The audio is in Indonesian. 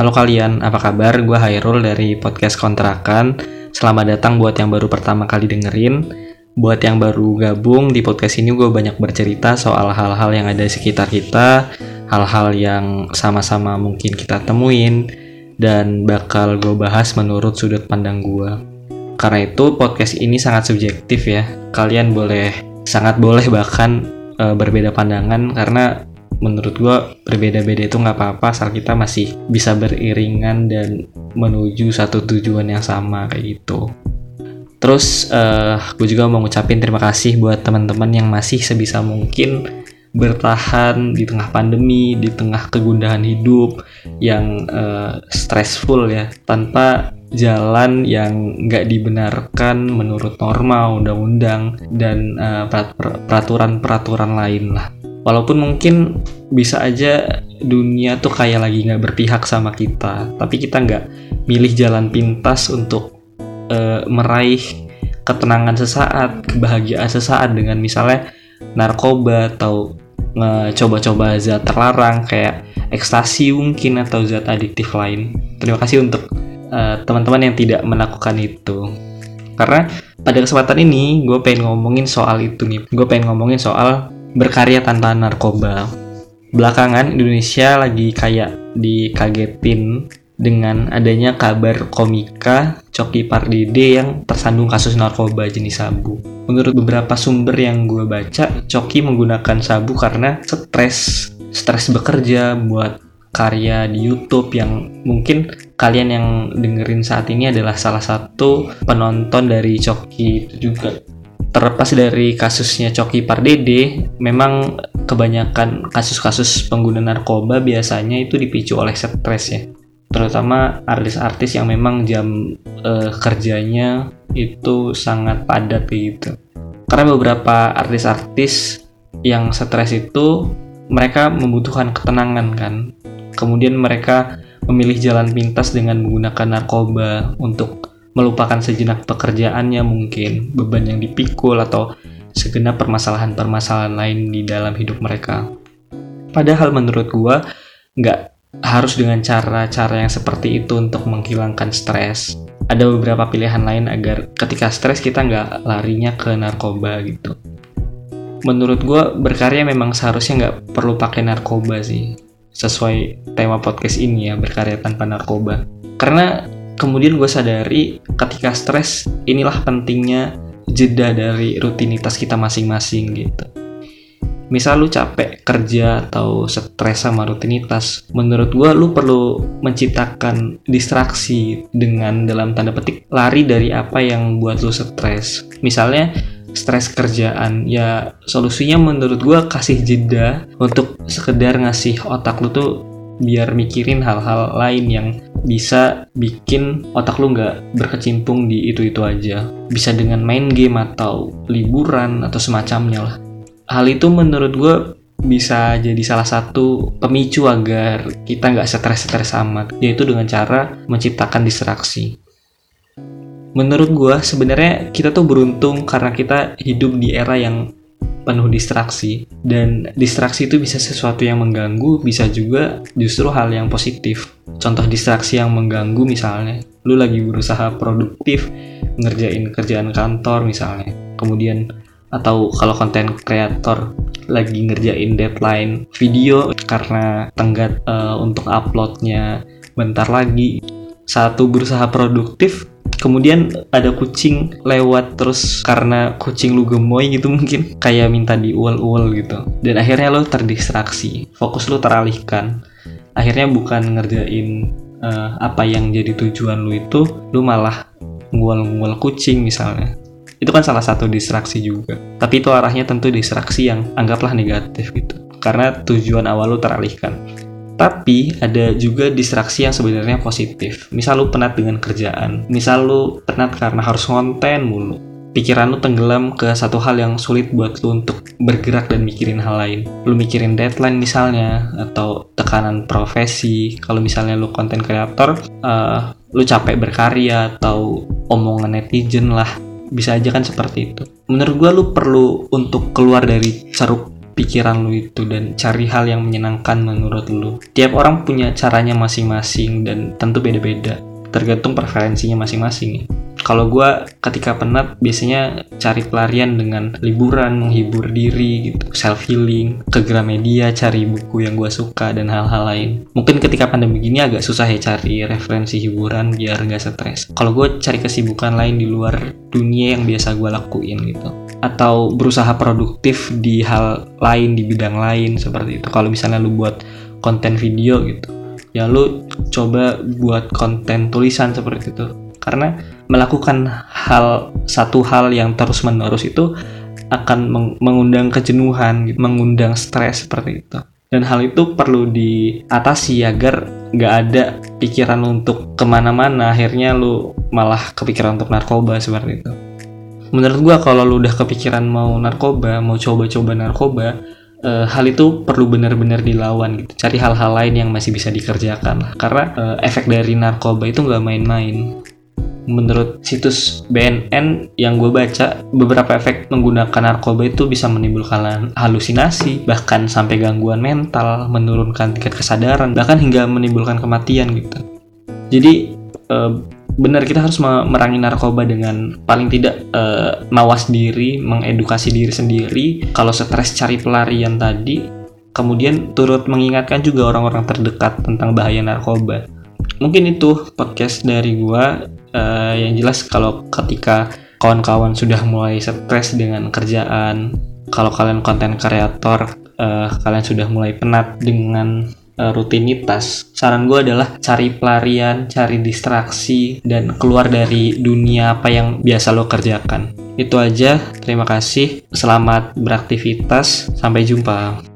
Halo kalian, apa kabar? Gue Hairul dari podcast Kontrakan. Selamat datang buat yang baru pertama kali dengerin. Buat yang baru gabung di podcast ini gue banyak bercerita soal hal-hal yang ada di sekitar kita, hal-hal yang sama-sama mungkin kita temuin, dan bakal gue bahas menurut sudut pandang gue. Karena itu podcast ini sangat subjektif ya. Kalian boleh, sangat boleh bahkan e, berbeda pandangan karena menurut gue berbeda-beda itu nggak apa-apa asal kita masih bisa beriringan dan menuju satu tujuan yang sama kayak gitu. Terus uh, gue juga mau ngucapin terima kasih buat teman-teman yang masih sebisa mungkin bertahan di tengah pandemi, di tengah kegundahan hidup yang uh, stressful ya, tanpa jalan yang nggak dibenarkan menurut norma, undang-undang dan uh, peraturan-peraturan lain lah walaupun mungkin bisa aja dunia tuh kayak lagi nggak berpihak sama kita tapi kita nggak milih jalan pintas untuk uh, meraih ketenangan sesaat kebahagiaan sesaat dengan misalnya narkoba atau coba-coba zat terlarang kayak ekstasi mungkin atau zat adiktif lain. Terima kasih untuk uh, teman-teman yang tidak melakukan itu. Karena pada kesempatan ini gue pengen ngomongin soal itu nih. Gue pengen ngomongin soal berkarya tanpa narkoba. Belakangan Indonesia lagi kayak dikagetin dengan adanya kabar komika Coki Pardede yang tersandung kasus narkoba jenis sabu. Menurut beberapa sumber yang gue baca, Coki menggunakan sabu karena stres, stres bekerja buat karya di YouTube yang mungkin kalian yang dengerin saat ini adalah salah satu penonton dari Coki itu juga terlepas dari kasusnya Coki Pardede, memang kebanyakan kasus-kasus pengguna narkoba biasanya itu dipicu oleh stres ya. Terutama artis-artis yang memang jam uh, kerjanya itu sangat padat gitu. Karena beberapa artis-artis yang stres itu mereka membutuhkan ketenangan kan. Kemudian mereka memilih jalan pintas dengan menggunakan narkoba untuk melupakan sejenak pekerjaannya mungkin, beban yang dipikul atau segenap permasalahan-permasalahan lain di dalam hidup mereka. Padahal menurut gua nggak harus dengan cara-cara yang seperti itu untuk menghilangkan stres. Ada beberapa pilihan lain agar ketika stres kita nggak larinya ke narkoba gitu. Menurut gue berkarya memang seharusnya nggak perlu pakai narkoba sih. Sesuai tema podcast ini ya, berkarya tanpa narkoba. Karena kemudian gue sadari ketika stres inilah pentingnya jeda dari rutinitas kita masing-masing gitu. Misal lu capek kerja atau stres sama rutinitas menurut gue lu perlu menciptakan distraksi dengan dalam tanda petik lari dari apa yang buat lu stres. Misalnya stres kerjaan ya solusinya menurut gue kasih jeda untuk sekedar ngasih otak lu tuh biar mikirin hal-hal lain yang bisa bikin otak lu nggak berkecimpung di itu-itu aja. Bisa dengan main game atau liburan atau semacamnya lah. Hal itu menurut gue bisa jadi salah satu pemicu agar kita nggak stres-stres amat, yaitu dengan cara menciptakan distraksi. Menurut gue sebenarnya kita tuh beruntung karena kita hidup di era yang penuh distraksi. Dan distraksi itu bisa sesuatu yang mengganggu bisa juga justru hal yang positif. Contoh distraksi yang mengganggu misalnya lu lagi berusaha produktif ngerjain kerjaan kantor misalnya. Kemudian atau kalau konten kreator lagi ngerjain deadline video karena tenggat uh, untuk uploadnya bentar lagi. Satu berusaha produktif kemudian ada kucing lewat terus karena kucing lu gemoy gitu mungkin kayak minta diuel-uel gitu. Dan akhirnya lo terdistraksi fokus lu teralihkan. Akhirnya bukan ngerjain uh, apa yang jadi tujuan lu itu lu malah nguel-nguel kucing misalnya. Itu kan salah satu distraksi juga. Tapi itu arahnya tentu distraksi yang anggaplah negatif gitu. Karena tujuan awal lu teralihkan tapi ada juga distraksi yang sebenarnya positif. Misal lu penat dengan kerjaan, misal lu penat karena harus konten mulu. Pikiran lu tenggelam ke satu hal yang sulit buat lu untuk bergerak dan mikirin hal lain. Lu mikirin deadline misalnya, atau tekanan profesi. Kalau misalnya lu konten kreator, uh, lu capek berkarya atau omongan netizen lah. Bisa aja kan seperti itu. Menurut gua lu perlu untuk keluar dari ceruk pikiran lu itu dan cari hal yang menyenangkan menurut lu. Tiap orang punya caranya masing-masing dan tentu beda-beda, tergantung preferensinya masing-masing. Kalau gue ketika penat biasanya cari pelarian dengan liburan, menghibur diri gitu, self healing, ke Gramedia cari buku yang gue suka dan hal-hal lain. Mungkin ketika pandemi gini agak susah ya cari referensi hiburan biar gak stres. Kalau gue cari kesibukan lain di luar dunia yang biasa gue lakuin gitu atau berusaha produktif di hal lain di bidang lain seperti itu. Kalau misalnya lu buat konten video gitu ya lu coba buat konten tulisan seperti itu. Karena melakukan hal satu hal yang terus menerus itu akan meng mengundang kejenuhan gitu, mengundang stres seperti itu. Dan hal itu perlu diatasi agar nggak ada pikiran untuk ke mana-mana. Akhirnya lu malah kepikiran untuk narkoba seperti itu menurut gua kalau lu udah kepikiran mau narkoba mau coba-coba narkoba uh, hal itu perlu benar-benar dilawan gitu. Cari hal-hal lain yang masih bisa dikerjakan karena uh, efek dari narkoba itu nggak main-main. Menurut situs BNN yang gue baca beberapa efek menggunakan narkoba itu bisa menimbulkan halusinasi bahkan sampai gangguan mental menurunkan tingkat kesadaran bahkan hingga menimbulkan kematian gitu. Jadi uh, benar kita harus merangi narkoba dengan paling tidak uh, mawas diri, mengedukasi diri sendiri. Kalau stres cari pelarian tadi, kemudian turut mengingatkan juga orang-orang terdekat tentang bahaya narkoba. Mungkin itu podcast dari gua uh, yang jelas kalau ketika kawan-kawan sudah mulai stres dengan kerjaan, kalau kalian konten kreator, uh, kalian sudah mulai penat dengan uh, rutinitas, saran gue adalah cari pelarian, cari distraksi, dan keluar dari dunia apa yang biasa lo kerjakan. Itu aja, terima kasih, selamat beraktivitas, sampai jumpa.